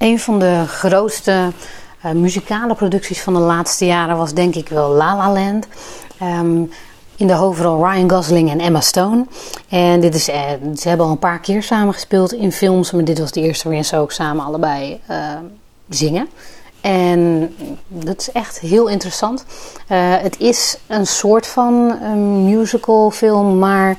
Een van de grootste uh, muzikale producties van de laatste jaren was denk ik wel La La Land. Um, in de hoofdrol Ryan Gosling en Emma Stone. En dit is, eh, ze hebben al een paar keer samen gespeeld in films, maar dit was de eerste waarin ze ook samen allebei uh, zingen. En dat is echt heel interessant. Uh, het is een soort van een musical film, maar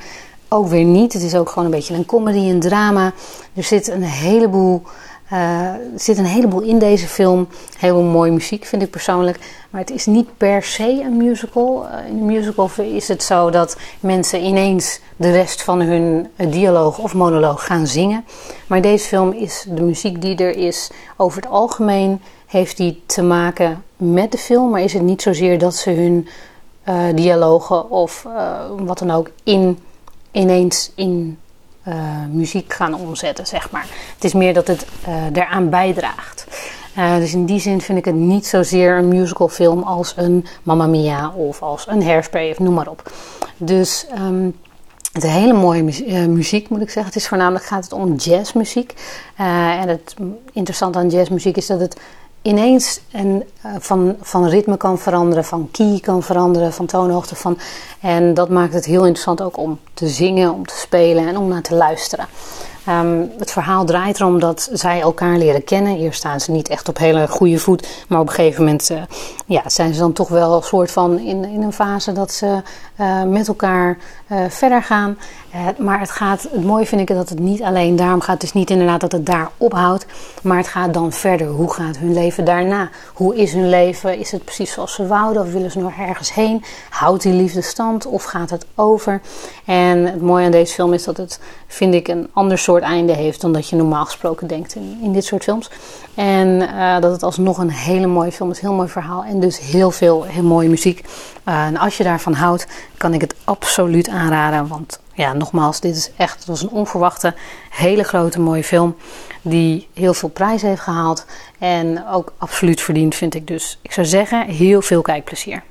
ook weer niet. Het is ook gewoon een beetje een comedy, een drama. Er zit een heleboel er zit een heleboel in deze film. Heel mooie muziek vind ik persoonlijk. Maar het is niet per se een musical. Uh, in een musical is het zo dat mensen ineens de rest van hun uh, dialoog of monoloog gaan zingen. Maar deze film is de muziek die er is. Over het algemeen heeft die te maken met de film. Maar is het niet zozeer dat ze hun dialogen of wat dan ook in, ineens in uh, muziek gaan omzetten, zeg maar. Het is meer dat het uh, eraan bijdraagt. Uh, dus in die zin vind ik het niet zozeer een musicalfilm als een Mamma Mia of als een Hairspray of noem maar op. Dus um, het is hele mooie muziek, moet ik zeggen. Het is voornamelijk gaat het om jazzmuziek. en het interessante aan jazzmuziek is dat het ineens en, uh, van, van ritme kan veranderen, van key kan veranderen, van toonhoogte. Van, en dat maakt het heel interessant ook om te zingen, om te spelen en om naar te luisteren. Um, het verhaal draait erom dat zij elkaar leren kennen. Hier staan ze niet echt op hele goede voet, maar op een gegeven moment uh, ja, zijn ze dan toch wel een soort van in, in een fase dat ze uh, met elkaar uh, verder gaan. maar het gaat, het mooie vind ik dat het niet alleen daarom gaat. Is niet inderdaad dat het daar ophoudt, maar het gaat dan verder. Hoe gaat hun leven daarna? Hoe is hun leven? Is het precies zoals ze wouden of willen ze nog ergens heen? Houdt die liefde stand of gaat het over? En het mooie aan deze film is dat het, vind ik, een ander soort einde heeft dan dat je normaal gesproken denkt in, in dit soort films. En uh, dat het alsnog een hele mooie film is, heel mooi verhaal en dus heel veel heel mooie muziek. Uh, en als je daarvan houdt, kan ik het absoluut aanraden. Want ja, nogmaals, dit is echt, het een onverwachte, hele grote mooie film. Die heel veel prijzen heeft gehaald. En ook absoluut verdient, vind ik. Dus ik zou zeggen, heel veel kijkplezier.